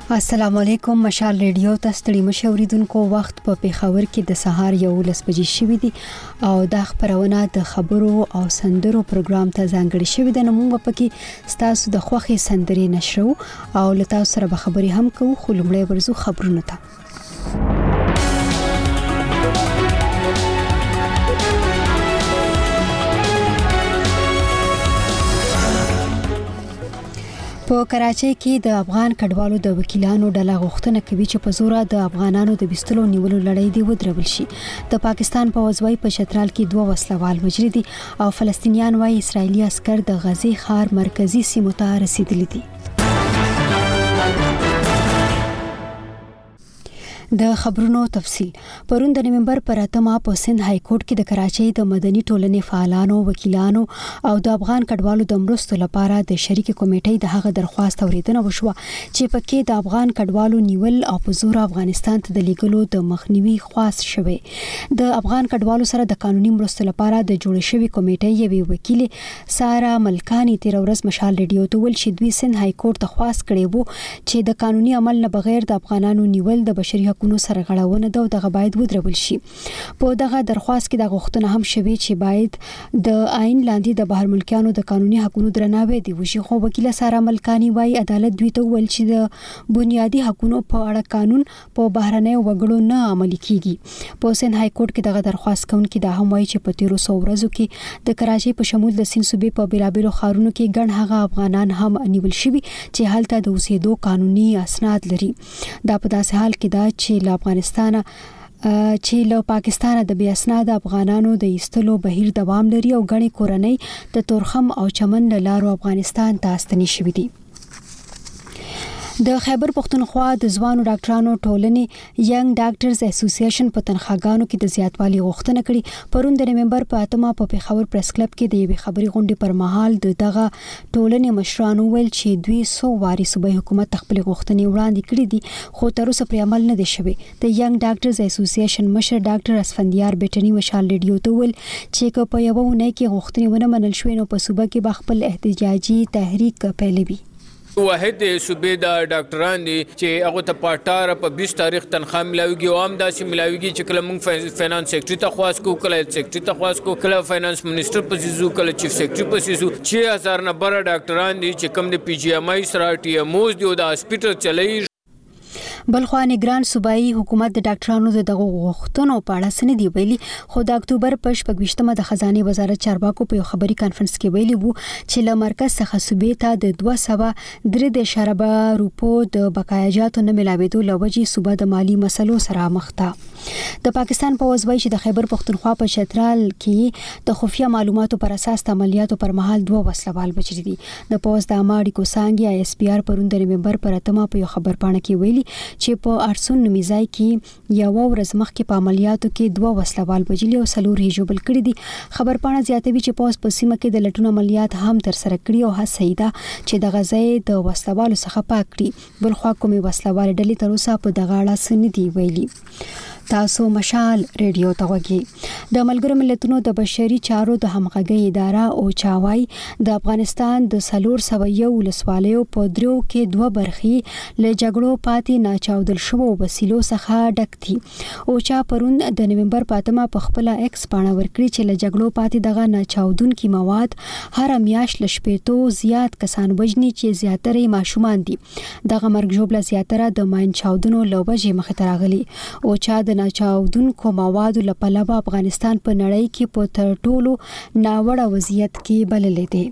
السلام علیکم مشال ریډیو ته ستړي مشه اوریدونکو وخت په پیښور کې د سهار یو لس بجې شوې دي او دا خبرونه د خبرو او سندرو پروګرام ته ځانګړي شوې ده نو موږ پکې ستاسو د خوخي سندرې نشرو او لتا سره به خبرې هم کوو خو لمړی ورزو خبرونه ته په کراچۍ کې د افغان کډوالو د وکیلانو ډله غوښتنه کوي چې په زوره د افغانانو د بستلو نیولو لړۍ دی ودرول شي د پاکستان په وځوي په شترال کې دوه وسلوال وجري دي او فلسطینیان وايي اسرایلی عسكر د غزي خار مرکزی سیمه ته رسیدلي دي د خبرونو تفصیل پرون د نومبر پر اتمه په سند های کورټ کې د کراچۍ د مدني ټولنې فعالانو وکیلانو او د افغان کډوالو د مرستو لپاره د شریکې کمیټې د هغه درخواست اوریدنه وشوه چې پکې د افغان کډوالو نیول او په زور افغانستان ته د لیګلو د مخنیوي خواست شوی د افغان کډوالو سره د قانوني مرستو لپاره د جوړ شوی کمیټې یوې وکیلې سارا ملکانی تیر ورځ مشال ریډیو ته ویل چې دوی سند های کورټ ته خواست کړی وو چې د قانوني عمل نه بغیر د افغانانو نیول د بشري حقوقو سرغړونه ده او دغه باید ودرول شي په دغه درخواست کې د غوښتنه هم شوې چې باید د آئین لاندې د بهر ملکیانو د قانوني حقوقو درناوی دی وشي خو وکیله سارا ملکانی وايي عدالت دوی ته ویل چې د بنیادي حقوقو په اړه قانون په بهرنیو وګړو نه عملي کیږي په سند های کورټ کې دغه درخواست کوونکي دا هم وایي چې په تیرو سو ورځو کې د کراچۍ په شمول د سند صوبې په بیلابیلو ښارونو کې ګڼ هغه افغانان هم نیول شوي چې هلته د اوسېدو قانوني اسناد لري دا په داسې حال کې ده چې له افغانستانه چې له پاکستانه د بې اسناد افغانانو د ایستلو بهیر دوام لري او غني کورنۍ د تورخم او چمن له لارو افغانستان ته ستنې شوې دي د خیبر پښتونخوا د ځوانو ډاکټرانو ټولنې ینګ ډاکټرز اسوسییشن په تنخواګانو کې د زیاتوالي غوښتنه کړې پرون د نومبر په اتمه په پیښور پریس کلب کې د یوې خبري غونډې پر مهال د دغه ټولنې مشرانو ویل چې دوی څو واري صوبایي حکومت خپلې غوښتنې وړاندې کړې دي خو تر اوسه پرې عمل نه دی شوی د ینګ ډاکټرز اسوسییشن مشر ډاکټر اسفندیار بټني مشال ریډیو ته وویل چې که په یوه اونۍ کې غوښتنې ونه منل شوې نو په صوبه کې به خپل احتجاجي تحریک پیلوي. واحد د صوبې دا ډاکټران دي چې هغو ته په اټاره په بیست تاریخ تنخواه ملاویږي او هم داسې ملاویږي چې کله موږ فینانس سیکرټري ته خواست کوو، کله هیلت سیکرټري ته خواست کوو، کله فینانس منسټر پسې ځو، کله چیف سیکرټري پسې ځو. چه هزار نه بره ډاکټران دي چې کوم د پي جي ایم آی سره ټي ایم اوز دي او دا هاسپیټل چلوي. بلخوا نگران صوبایي حکومت د ډاکټرانو د دغو غوښتنو په اړه څه نه دی ویلي خو د اکتوبر په شپږویشتمه د خزانې وزارت چارواکو په یو خبري کانفرنس کې ویلي وو چې له مرکز څخه صوبې ته د دوه سوه درې دېرش اربه روپو د بقایا جاتو نه میلاوېدو له وجې صوبه د مالي مسلو سره مخ ده د پاکستان پوځ وایي چې د خیبر پښتونخوا په چترال کې د خفیه معلوماتو پر اساس د عملیاتو پر مهال دوه وسلوال وژل دي د پوز د عامه اړیکو څانګې آی اس پی آر پرون د نومبر پر اتمه په یو خبرپاڼه کې ویلي چې په ارسون نومي ځای کې یو ورځ مخکې په عملیاتو کې دوه وسلوال وجلي او څلور یې ژوبل کړي دي خبرپاڼه زیاتوي چې پوز په سیمه کې د لټون عملیات هم تر سره کړي او هڅه یې ده چې د غزې د وسلوالو څخه پاک کړي بلخوا کومې وسلوال ډلې تر اوسه په دغه اړه څه نه دی ویلي تاسو مشال ریډیو ته غوږی د ملګرو ملتونو د بشري چارو د همغږي اداره او چاوای د افغانستان د سلور سوه یو ولسوالیو په دریو کې دوه برخي له جګړو پاتې ناچاودل شوو وسیلو څخه ډک دي او چا پرون د نومبر پاتمه په خپل ایکس پاڼه ورکړي چې له جګړو پاتې دغه ناچاودونکي مواد هر میاش لشپېتو زیات کسان وجني چې زیاتره ماشومان دي دغه مرګ ژوبله زیاتره د ماین چاودنو له وجې مخې ته راغلي او چا د ناچاودونکو موادو له پلوه افغانستان په نړۍ کې په تر ټولو ناوړه وضعیت کې بللی دی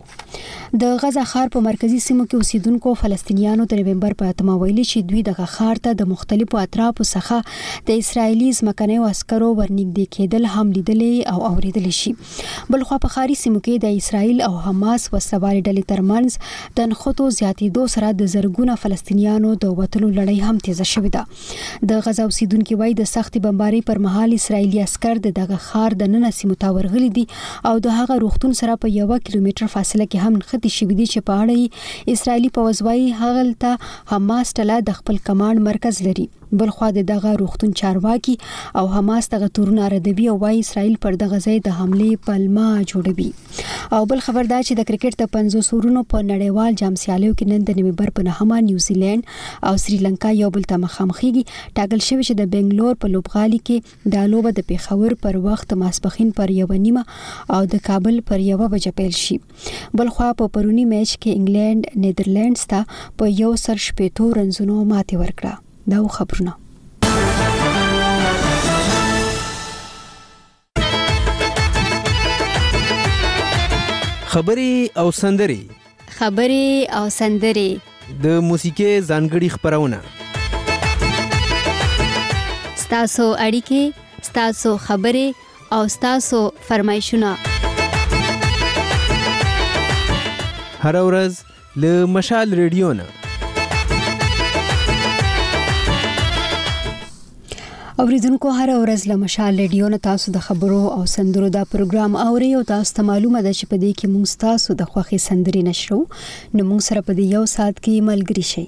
د غزه ښار په مرکزي سیمو کې اوسیدونکو فلسطینیانو د نومبر په اتمه ویلي چې دوی دغه ښار ته د مختلفو اطرافو څخه د اسرایلی ځمکنیو عسکرو ورنږدې کېدل هم لیدلی او اوریدلی شي بلخوا په ښاري سیمو کې د اسرائیل او حماس وسلوالې ډلې ترمنځ د نښتو زیاتېدو سره د زرګونه فلسطینیانو د وتلو لړۍ هم تیزه شوې ده د غزا اوسیدونکي وایي د سختې بمبارۍ پر مهال اسرائیلي عسکر د دغه ښار د ننه سیمو ته ورغلي دي او د هغه روغتون سره په یوه کیلومتر فاصله کې هم نښتې شوې دي چې په اړه یې اسرائیلي پوځ وایي هغلته حماس ډله د خپل کمانډ مرکز لري بل خو د دغه روغتون چارواکي او حماس دغه تورونه ردوي او وايي اسرائیل پر دغه ځای د حمله پلمه جوړوي او بل خبر دا چې د کرکټ د 50 سورونو په نړیوال جام سیالیو کې نن د نومبر په نهمه نیوزیلند او سریلانکا یو بل ته مخامخېږي ټاکل شوی چې د بنگلور په لوبغالي کې دا لوبه د پیښور پر وخت ماسپخین پر یو نیمه او د کابل پر یو بجه پیل شي بلخوا په پرونی میچ کې انګلند نیدرلینډز ته په یو سل شپېتو رنزونو ماتې ورکړه دا خبرونه خبري او سندري خبري او سندري د موسیقي ځانګړي خبرونه ستاسو اړیکې ستاسو خبرې او ستاسو فرمایشونه هر ورځ له مشال ریډیو نه اوریدونکو هر ورځ له مشال ریډیو نه تاسو د خبرو او سندرو دا پروګرام اوري او تاسو ته معلومه ده چې په دې کې موږ تاسو د خوخي سندري نشرو نو موږ سره په دې یو ساعت کې ملګری شئ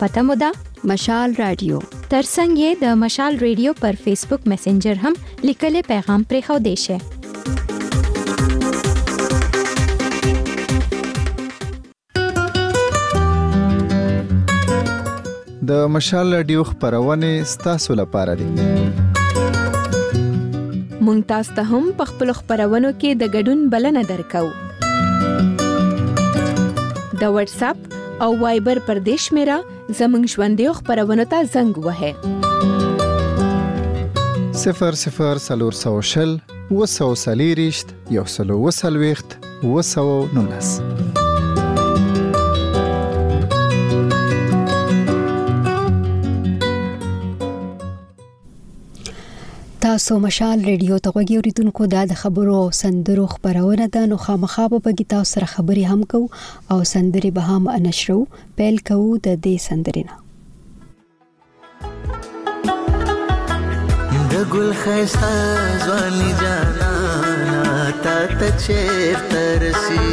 پته مو ده مشال رادیو ترڅنګ یې د مشال رادیو پر فیسبوک میسنجر هم لیکلې پیغام پرې خو دی شه د مشال رادیو خبرونه ستاسو لپاره دي مونږ تاسو ته هم په خپل خبرونو کې د ګډون بلنه درکو د واتس اپ او وایبر پر دې شمیره زموږ ژوندیو خبرونو ته زنګ وهئ 00400 وسوسلیریشت یو سلو وسلويخت وسو نولس تاسو مشال ریډیو ته غوږی اوریدونکو دا د خبرو او سندرو خبرونه ده نو خامخا به بګی تاسو سره خبري هم کو او سندري به هم نشرو پیل کو د دې سندرینه د ګل خيستا ځواني جانا تا ته چیر ترسي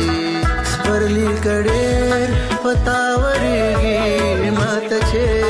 سپرلی کډیر پتاوريږي ما ته چیر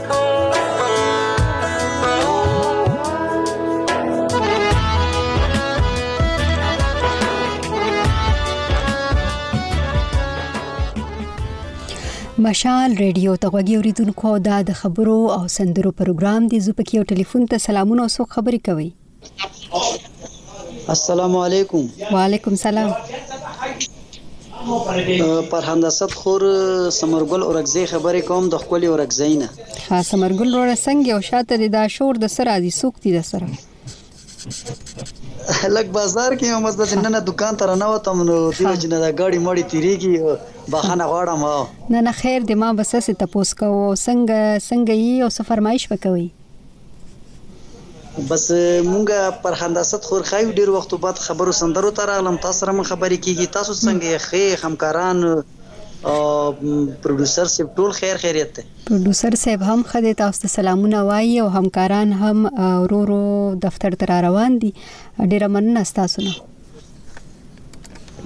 مشال ریډیو ته غوږی اوریدونکو دا د خبرو او سندرو پروګرام دی زو پکې یو ټلیفون ته سلامونه او سو خبرې کوي السلام علیکم وعلیکم سلام پرهند اسد خور سمرګل اورکزی خبرې کوم د خپل اورکزی نه ها سمرګل وروره څنګه او شاته د دا شور د سره دي سوق دي د سره لګ بازار کې هم بس داسې نن دکان ته رانه وتم نو دی چې نه دا ګاډي مړی تیریږي بخنه غواړم نه نه خیر دی ما بس څه تاسو کو څنګه څنګه یې او څه فرمایش وکوي بس مونږ پر هنداست خورخایو ډیر وخت بعد خبرو سندرو ته راغلم تاسو سره مون خبرې کیږي تاسو څنګه یې خې همکاران او پروډوسر سیب ټول خیر خیریت ته پروډوسر صاحب هم خدای تاسو ته سلامونه وایي او همکاران هم ورو ورو دفتر ته را روان دي ډیره مننه تاسو نه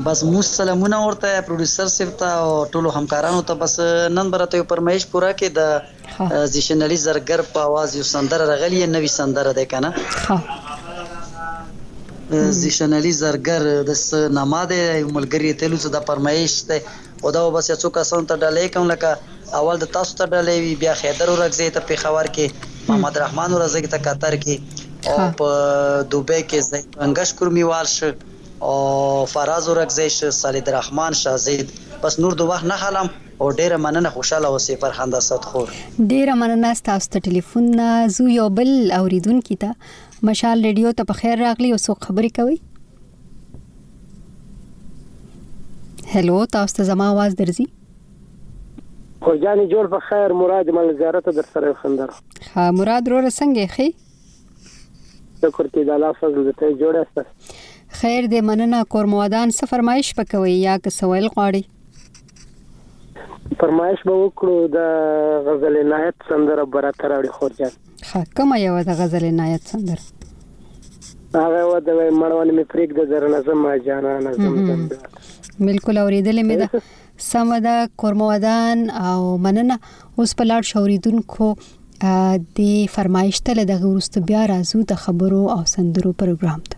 بس موږ سلامونه ورته پروډوسر صاحب ته او ټولو همکارانو ته بس نن به راته یو فرمایش پوره کړي د زیشن علي زرګر په اواز یو سندره راغلې نوې سندره ده که نه زیشن علي زرګر د څه نامه دی یو ملګري یې تللو څه د فرمایش دی خو دا وبس يو څو کسانو ته ډلې کوم لکه اول د تاسو ته ډلې وي بيا خيدر اورکزې ته پيښور کې محمد رحمان اورکزې ته قطر کې او په دوبۍ کې زيد بنګش کورميوال شه او فراز اورکزې شه سالد رحمان شاه زيد بس نور د وخت نه خلم او ډيره مننه خوشاله اوسې فرخند اسد خور. ډيره مننه ستاسو ته ټليفون نه زو يو بل اوريدونکي ته مشال ريډيو ته په خير راغلي او څو خبري کوي. هلو تاسو ته زما आवाज درځي خورجانې جوړ په خیر مراد مل زیارت در سره خندر ها مراد رو څنګه خي شکر ته د الله فضل دې ته جوړه سره خیر دې مننه کور موادان څه فرمایش پکوي یا که سوال غواړي فرمایش به وکړو د غزل نایت سندره براتر اړي خورجان ښه کومه یوه د غزل عنایت سندره هغه و د مړوند می پریک د درنه زم جانا نه زم زم بالکل اوریدلې مې ده سم ده کورمودان او مننه اوس په لاړ شوریدونکو د فرمایشته له دغه ورستو بیا راځو د خبرو او سندرو پروګرام ته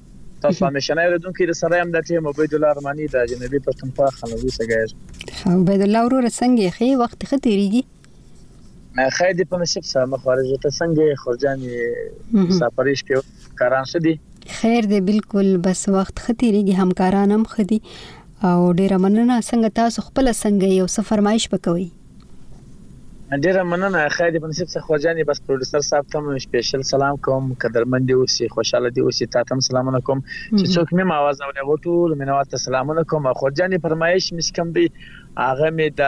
تاسو همیشنی اوریدونکی د سره یم ډاټې عبید الله ارمانی د جنوبي پښتونخوا خانوزی څخه یم عبید الله وروره څنګه یې ښه وخت ښه تیریږي خیر دې په نصیب سره مخ ورځ ته څنګه خورجانې مسافرې شپې کاران څه دي خیر دې بالکل بس وخت ختیریږي همکاران هم خدي او ډیره مننه څنګه تاسو خپل څنګه یو څه فرمایش وکوي ډیره مننه خیر دی په نصیب سره خور جانې بس پروډوسر صاحب ته هم سپیشل سلام کوم قدرمن دی اوسې خوشاله دی اوسې تا تم سلامونه کوم چې څوک مې आवाज اوري و ټول مینوال ته سلامونه کوم خور جانې فرمایش مې کوم دی هغه مې د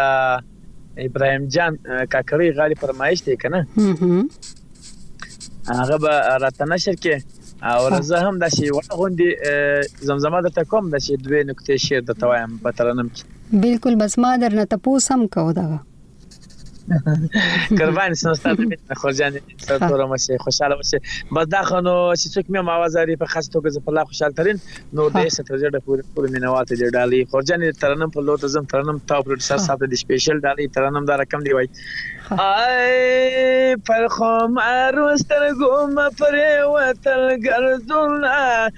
ابراهيم جان کاکړی غالي فرمایش دی کنه هغه به راته نشر کې او زه هم د شی وړ غوندي زمزمه د تکوم د شی دوه نقطې شعر د توایم په ترنم کې بالکل بس ما درنه تپوس هم کو دغه قربان شم ستاسو مینه خورجان ستاسو مشه خوشاله مشه بس دا خنو چې څوک مې مواز لري په خاص توګه زه په لا خوشاله ترين نو د ایسه تر جړه پورې پورې مینوال ته دې ډالي خورجان ترنم په لور ته زم ترنم تاو پر سر ساته د سپیشل ډالي ترنم دا رقم دی وای آی پر خو ماروستر ګوم پرې وتل ګرځولا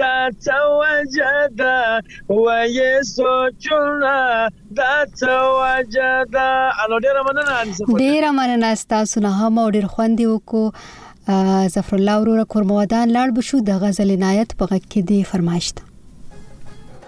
دا څه وجه ده وایې سوچونه دا څه وجه ده الو ډیره مننه علي صاحب ډیره مننه تاسو نه هم او ډیر خوند وکړو ظفر الله وروره کورمودان لاړ بشو د غزل عنایت په غږ کې دی فرمایشت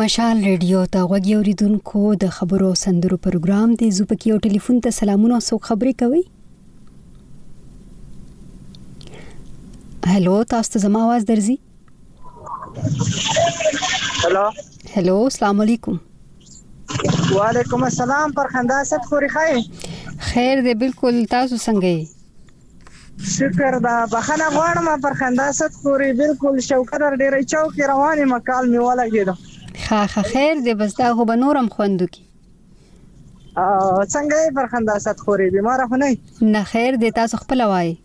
مشال ریډیو ته غوږی اوریدونکو د خبرو او سندرو پروګرام دی زو پکې یو ټلیفون ته سلامونه او څوک خبرې کوي هلو تاسو ته زما आवाज درځي هلو هلو السلام علیکم وعلیکم السلام پر خندا ست خوري خای خیر دی بالکل تاسو څنګه یې شکر ده بخنه غواړم پر خندا ست خوري بالکل شوکدر ډیره چوک رواني مکال می ولګیدو خا خا خیر دې بس دا خو به نورم خوندو کی څنګه پر خندا ست خوري بیمار خو نه نه خیر دې تاسو خپل وای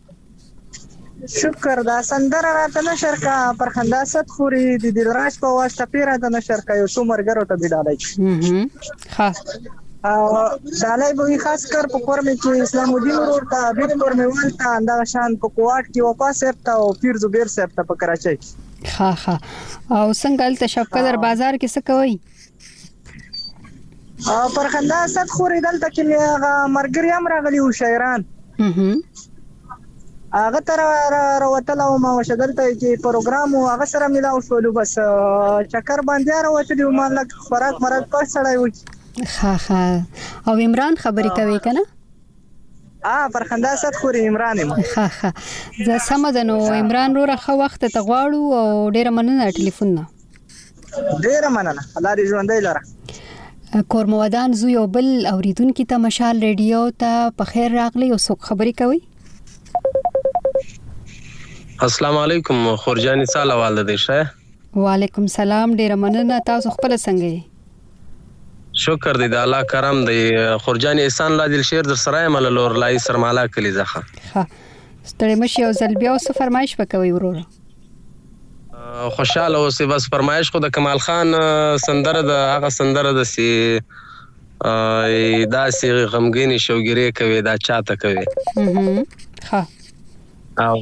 شکر دا سندره راته نشر کا پر خندا ست خوري د دلراج په واسطه پیراته نشر کا یو څو مرګرو ته دی ډالای ها او دالای به خاص کر په کور مې کې اسلام الدین ورور ته بیت کور مې وال ته دا شان په کوارت کې وفا صاحب ته او پیر زبیر صاحب ته په کراچۍ کې ها ها او څنګه ال تشف قدر بازار کې څه کوي پرخندا ست خورې دلته کې هغه مرګري هم راغلي او شاعران هغه ته را را راوتل او ما وشه دلته چې پروګرام او هغه سره ملاو شولو بس چکر باندې راوتلی او ما لږ خوراک مراد پټ سړی و ها ها او عمران خبرې کوي کنه ا پر خندا ست خوري عمران یم ها ها زه سم ده نو عمران روره خو وخت ته غواړو او ډیره مننه ټلیفون نه ډیره مننه الله دې ژوندۍ لره کورمودان زو یو بل اوریدونکو ته مشال ریډیو ته په خیر راغلی او څوک خبرې کوي السلام علیکم خورجانی ساله والد دې شه وعلیکم سلام ډیره مننه تاسو خپل څنګه یې شکر دی د الله کرم دی خورجان احسان لا دل شیر در سره مل لور لای سرمالا کلی ځخه ستړي مشي او زلبیا اوس فرمایش وکوي وروره خوشحاله اوسې بس فرمایش خو د کمال خان سندره د هغه سندره ده سي دا سي غمګینې شوګیرې کوي دا چاته کوي ها او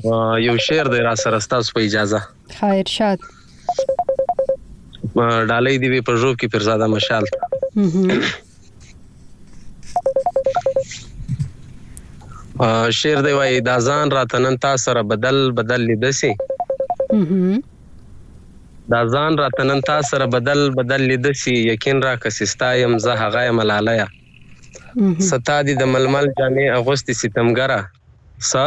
یو شعر دی را سره ستاسو په اجازه ها ارشاد ډالۍ دی په ژوب کې پرزاده مشال شعر دی وای دا ځان راته نن تا سره بدل بدل لیده سي دا ځان راته نن تا سره بدل بدل لیده سي یقین را کسي ستا یم زه هغه یم لالیه ستا دي د ململ جامې اغوستي ستمګره سه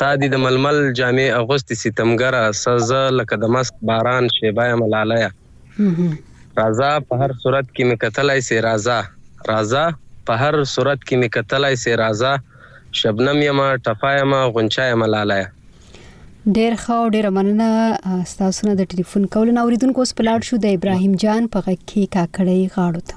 تا دي د ململ جامې اغوستي ستمګره سه زه لکه د مسک باران شېبه يم لالیه راځه په هر صورت کې مې کتلای سې راځه راځه په هر صورت کې مې کتلای سې راځه شبنم يم ټپه يم غونچه يم لالیه ډیر ښه او ډیره مننه تاسو نه د ټلیفون کول نه اوریدونکو اوس پلاړ شو د ابراهیم جان په غکه کاکړی غاړو ته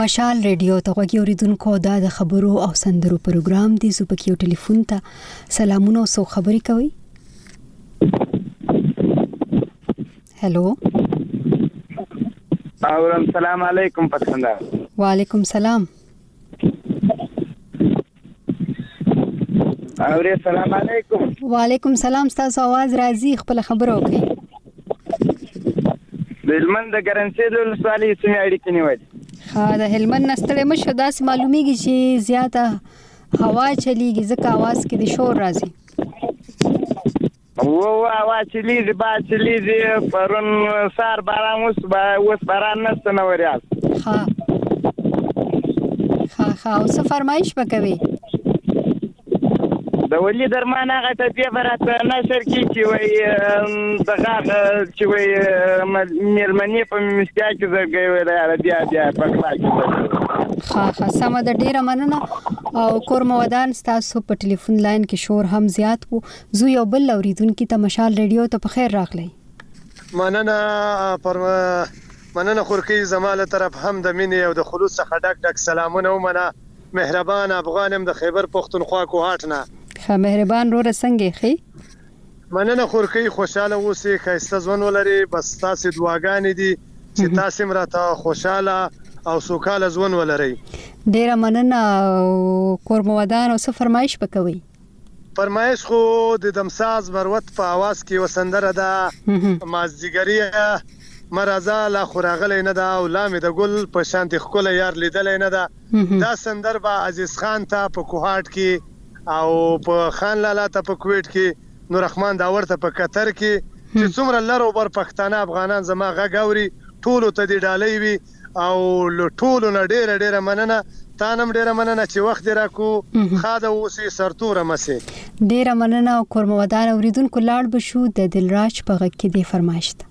مشال ریډیو ته غوږی اوریدونکو دا د خبرو او سندرو پروګرام دی زو پکې یو ټلیفون ته سلامونه او سو خبري کوي هلو اورم سلام علیکم پتخندا وعلیکم سلام اورې سلام علیکم وعلیکم سلام تاسو आवाज راځي خپل خبرو کوي د هلمند د ګرنسې د ولسوالۍ سیمې اړیکې نیولې ښه د هلمند نه ستړی مه شو داسې معلومیږي چې زیاته هوا چلیږي ځکه اواز کې د شور راځي ووه هوا چلیږي باد چلیږي پرون سار باران وسو با اوس باران نشته نه وریاض ښه ښه ښه او څه فرمایش به کوي د ولي درمان هغه ټپې به راته نشر کړي چې وایي د غاغ چې وایي مېرمنې په مېلمستیا کې زرګی ویلی یاره بیا بیا په غلا کې ښه ښه سمه ده ډېره مننه او کور مو ودان ستاسو په ټلیفون لاین کې شور هم زیات وو زو یو بل اوریدونکي ته مشال ریډیو ته پخیر راغلی. مننه پر مننه خورکۍ زما له طرف هم د مینې او د خلوص څخه ډک ډک سلامونه ومنه مهربان افغان یم د خیبر پښتونخوا کوهاټ نه. ښه مهربان روره څنګه یې ښه یې. مننه خورکۍ خوشاله اوسې ښایسته ژوند ولرې بس ستاسې دعاګانې دي چې تاسې هم راته خوشاله او سوکاله ژوند ولرئ. ډیره مننه او کور مو ودان او څه فرمایش به کوئ. فرمایش خو د دمساز مروت په اواز کې یوه سندره ده، مازدیګریه مه راځه لا خو راغلی نه ده او لا مې د ګل په شانتې ښکلی یار لیدلی نه ده. دا سندر به عزیز خان ته په کوهاټ کې او په خان لالا ته په کویټ کې نورحمان داوړ ته په قطر کې چې څومره لر او بر پښتانه افغانان زما غږ اوري ټولو ته دې ډالۍ وي. او له ټولو نه ډېره ډېره مننه تا نه هم ډېره مننه چې وخت دې راکو ښاد اوسې سرتوره مه سې ډېره مننه او کورمه ودان اوریدونکو لاړ به شو د دلراج په غږ کې دې فرمایش ده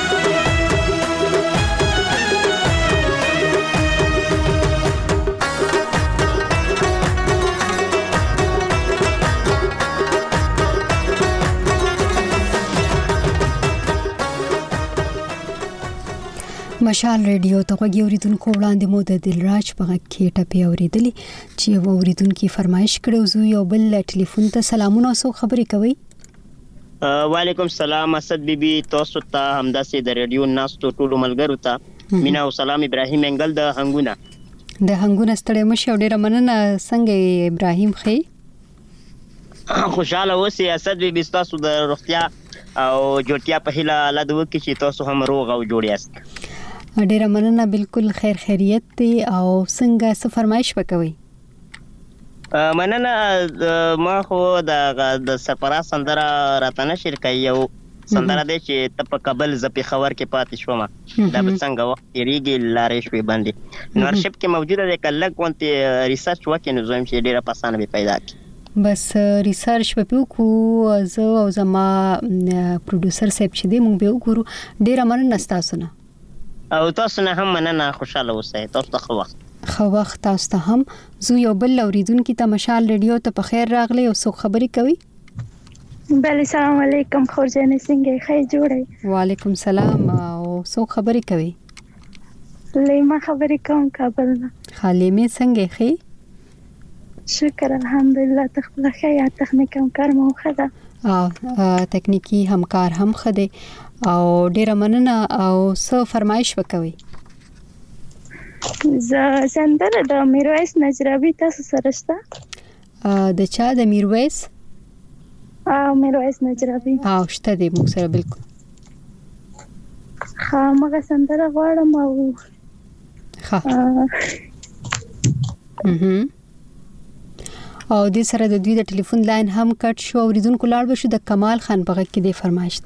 مشال ریډیو ته غوږی اوریدونکو وړاندې مو د دلراج په غږ کې ټپې اوریدلې چې یو اوریدونکو فرمایش کړو زو یو بل ټلیفون ته سلامونه او خبرې کوي وعلیکم سلام اسد بی بی تاسو ته همداسې د ریډیو ناستو ټولو ملګرو ته مینا او سلام ابراهیم انګل د هنګونه د هنګونه ستړی مشه او ډیره مننه څنګه ابراهیم خې خوشاله اوسې اسد بی بی تاسو د روغتیا او جوړتیا په هیله الله دې وکړي چې تاسو هم روغ او جوړ یاست ډیره مننه بالکل خیر خیریت دی او څنګه څه فرمایش وکوي مننه ما خو د د سرفراز سندره راته نه شیر کوي یو سندره دی چې ته په کابل زه پېښور کې پاتې شوم دا به څنګه وخت تېرېږي لارې شوې بندې نو ارشیف کې موجوده دی که لږ غونتې ریسرچ وکړې نو زویم چې ډېره په اسانه به پیدا کړي بس ریسرچ به وکړو زه او زما پروډوسر صاحب چې دی مونږ به وګورو ډیره مننه تاسو نه او تاسو نه هم مننه خوشاله اوسئ تاسو ته ښه وخت. ښه وخت تاسو ته هم. زو یو بل اوریدونکي ته مشال ریډیو ته په خیر راغلی او څوک خبرې کوي؟ بله سلام علیکم خور جانې څنګه ښه جوړی وعلیکم سلام او څوک خبرې کوي لیمه خبرې کوم کابل نه خالیمه څنګه ښه شکر الحمدلله ته خپل ښه یا تخنیک همکار مو ښه ده تکنیکی همکار هم ښه دی او ډیره مننه او څه فرمایش وکوي زه سندره د میرویس نجرابی تاسو سره شته د چا د میرویس او میرویس نجرابی او شته دی موږ سره بالکل خامغه سندره غواړم او ها او د سره د دوی د ټلیفون لاین هم کټ شو او ریدونکو لاړ بشو د کمال خان په غږ کې د فرمایشت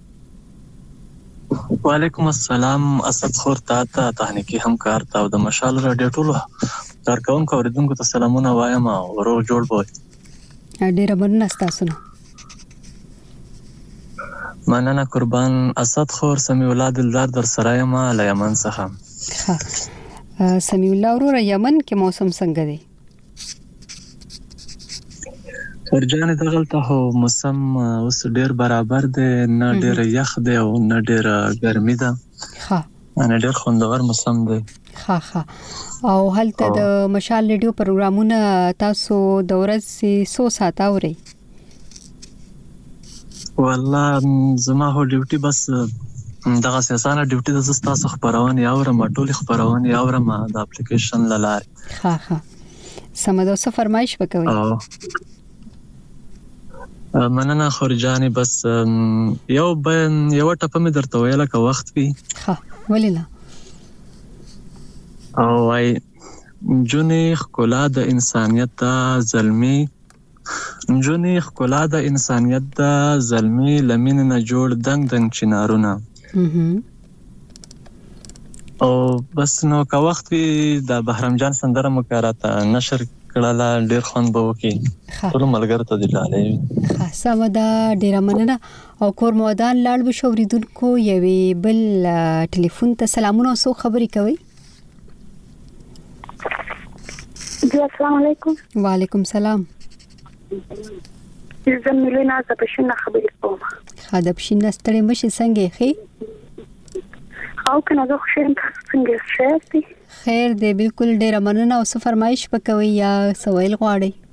وعلیکم السلام اسد خور تاته تهنیکی همکار ته او د مشال راډیو ټولو کارکونکو اوریدونکو ته سلامونه وایم او روغ جوړ بوي ډیره مننه تاسو نه مننه قربان اسد خور سمي الله دلدار در سره یم له یمن څخه سمي الله ورور یمن کې موسم څنګه دی خور جانې ته غلته هو موسم اوس ډیر برابر دی نه ډیر یخ دی او نه ډیر ګرمي ده ښه نه ډیر خوندور موسم دی ښه ښه او هلته د مشال ریډیو پروګرامونه تاسو د ورځې سو ساعت اوري والله زما هو ډیوټي بس دغه اسانه ډیوټي د زستا څخه خبرونه اورم ټول خبرونه اورم د اپلیکیشن لاله ها ها سمه ده څه فرمایش وکوي مننه خورجانې بس یو یو ټپه مې درته ویله که وخت وي ها ولې نه او وايي جونې ښکلا د انسانیت ده زلمي نجونې ښکلا ده انسانیت ده زلمي له مینې نه جوړ دنګ دنګ چنارونه او بس نو که وخت وي دا بهرام جان سندره مو که راته نشر کړله ډیر خوند به وکړي ټول ملګر ته دې ډالې وي ښه سمه ده ډیره مننه او کور مودان لاړ به شو ریدونکو یوې بل ټلیفون ته سلامونه او سو خبرې کوي جی السلام علیکم وعلیکم سلام زه ملي ناز د پښین نه خبرې کوم ښه د پښین نه ستړې مشي څنګه ښې او کنه زه خوشاله یم تاسو څنګه یاست خیر دی بالکل ډیره مننه او څه فرمایش وکوي یا سوال غواړئ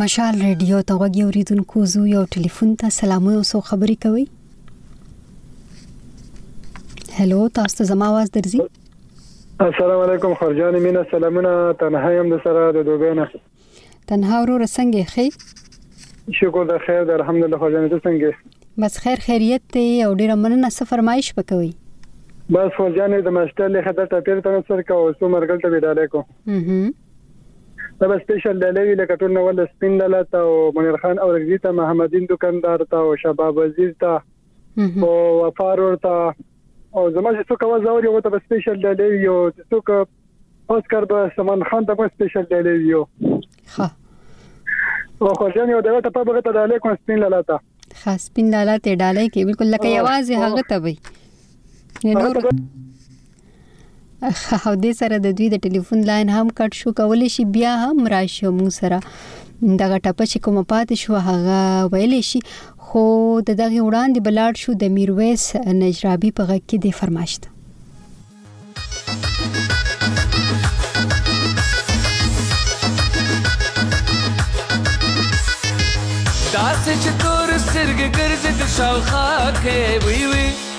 مشال ریډیو ته وګي اوریدونکو زو یو ټلیفون ته سلامونه او سو خبري کوي هلو تاسو ته زما आवाज درځي السلام علیکم خرجان مینا سلامونه تنها يم د سره د دوبه نه تنها وروره څنګه یې ښه شکر د خیر د الحمدلله خوږنه ته څنګه بس خیر خیریت دی او ډیره مننه څه فرمایش وکوي بس خوږنه د مشته له خدای ته پیر تنه سر کا او سو مرګل ته ویډاله کو دا به سپیشل ډالې وی لکه ټول نو ول سپین لاله ته او منیر خان اورګزی ته محمدین دکاندار ته او شباب وزیر ته او وفار ورته او زما چې څوک आवाज اوري وته په سپیشل ډالې یو چې څوک اوس کار به سمن خان ته په سپیشل ډالې یو ها او خو ځان یو دغه ته په بغه ته ډالې کوم سپین لاله ته خاص سپین لاله ته ډالې کې بالکل لکه یوازې هغه ته وي نور او دې سره د دوی د ټلیفون لاین هم کټ شو کولای شي بیا هم راشي او موږ سره دغه ټپه چې کومه پاتې شو هغه ویلی شي خو د دغه وړاندې بلاړ شو د میرویس نجرابي په غږ کې د فرمایشت داسې چې تور سرګ ګرځي د شاوخوا کې وی وی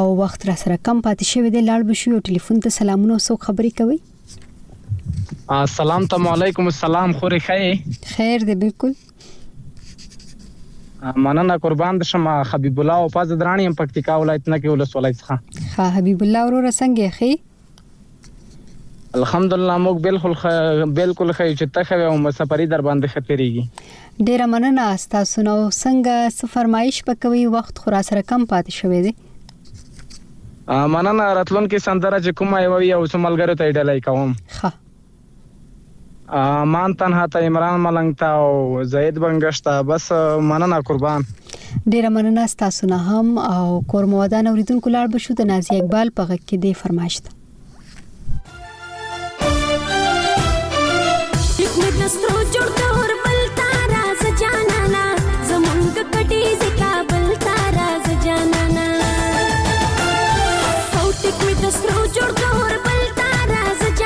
او وخت را سره کم پاتې شوی دی لاړ به شو یو ټلیفون ته سلامونه او څوک خبرې کوي سلام تم علیکم السلام خورې خې خیر دی بالکل مننه قربان د شما حبیب الله او پاز درانی هم پکتیکا ولایت نه کې ولسوالۍ څخه ها حبیب الله وروره څنګه یې الخمدالله موږ بلخل خ... بلکل ښه یو چې ته ښه وې او مسافري در باندې ښه تېرېږي ډېره مننه ستاسو نو څنګه څه فرمایش به کوي وخت خو را سره کم پاتې شوی دی مننه راتلونکې سندره چې کومه یوه وي او څو ملګرو ته یې ډالۍ کوم ښه امان تنها ته عمران ملنګ ته او زید بنګش ته بس مننه قربان ډیره مننه ستاسو نه هم او کور موادان اوریدونکو لاړ بشو د نازی اقبال په غږ کې دی فرمایشت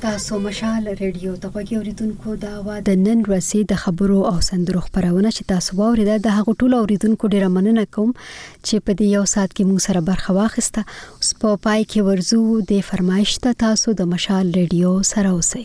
تاسو مشال ریډیو ته غوږی اوریدونکو دا وا د نن ورځې د خبرو او سندرو خبرونه چې تاسو واوریده د هغو ټولو اوریدونکو ډیره مننه کوم چې په دې یو ساعت کې موږ سره برخه واخیسته اوس په پای کې ورزو د فرمایشت تاسو د مشال ریډیو سره اوسئ